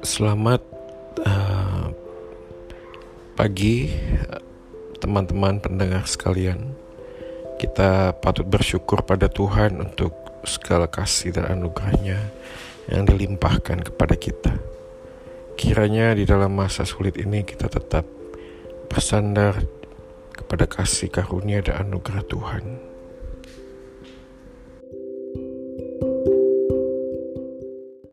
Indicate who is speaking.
Speaker 1: Selamat uh, pagi, teman-teman pendengar sekalian. Kita patut bersyukur pada Tuhan untuk segala kasih dan anugerahnya yang dilimpahkan kepada kita. Kiranya di dalam masa sulit ini kita tetap bersandar kepada kasih karunia dan anugerah Tuhan.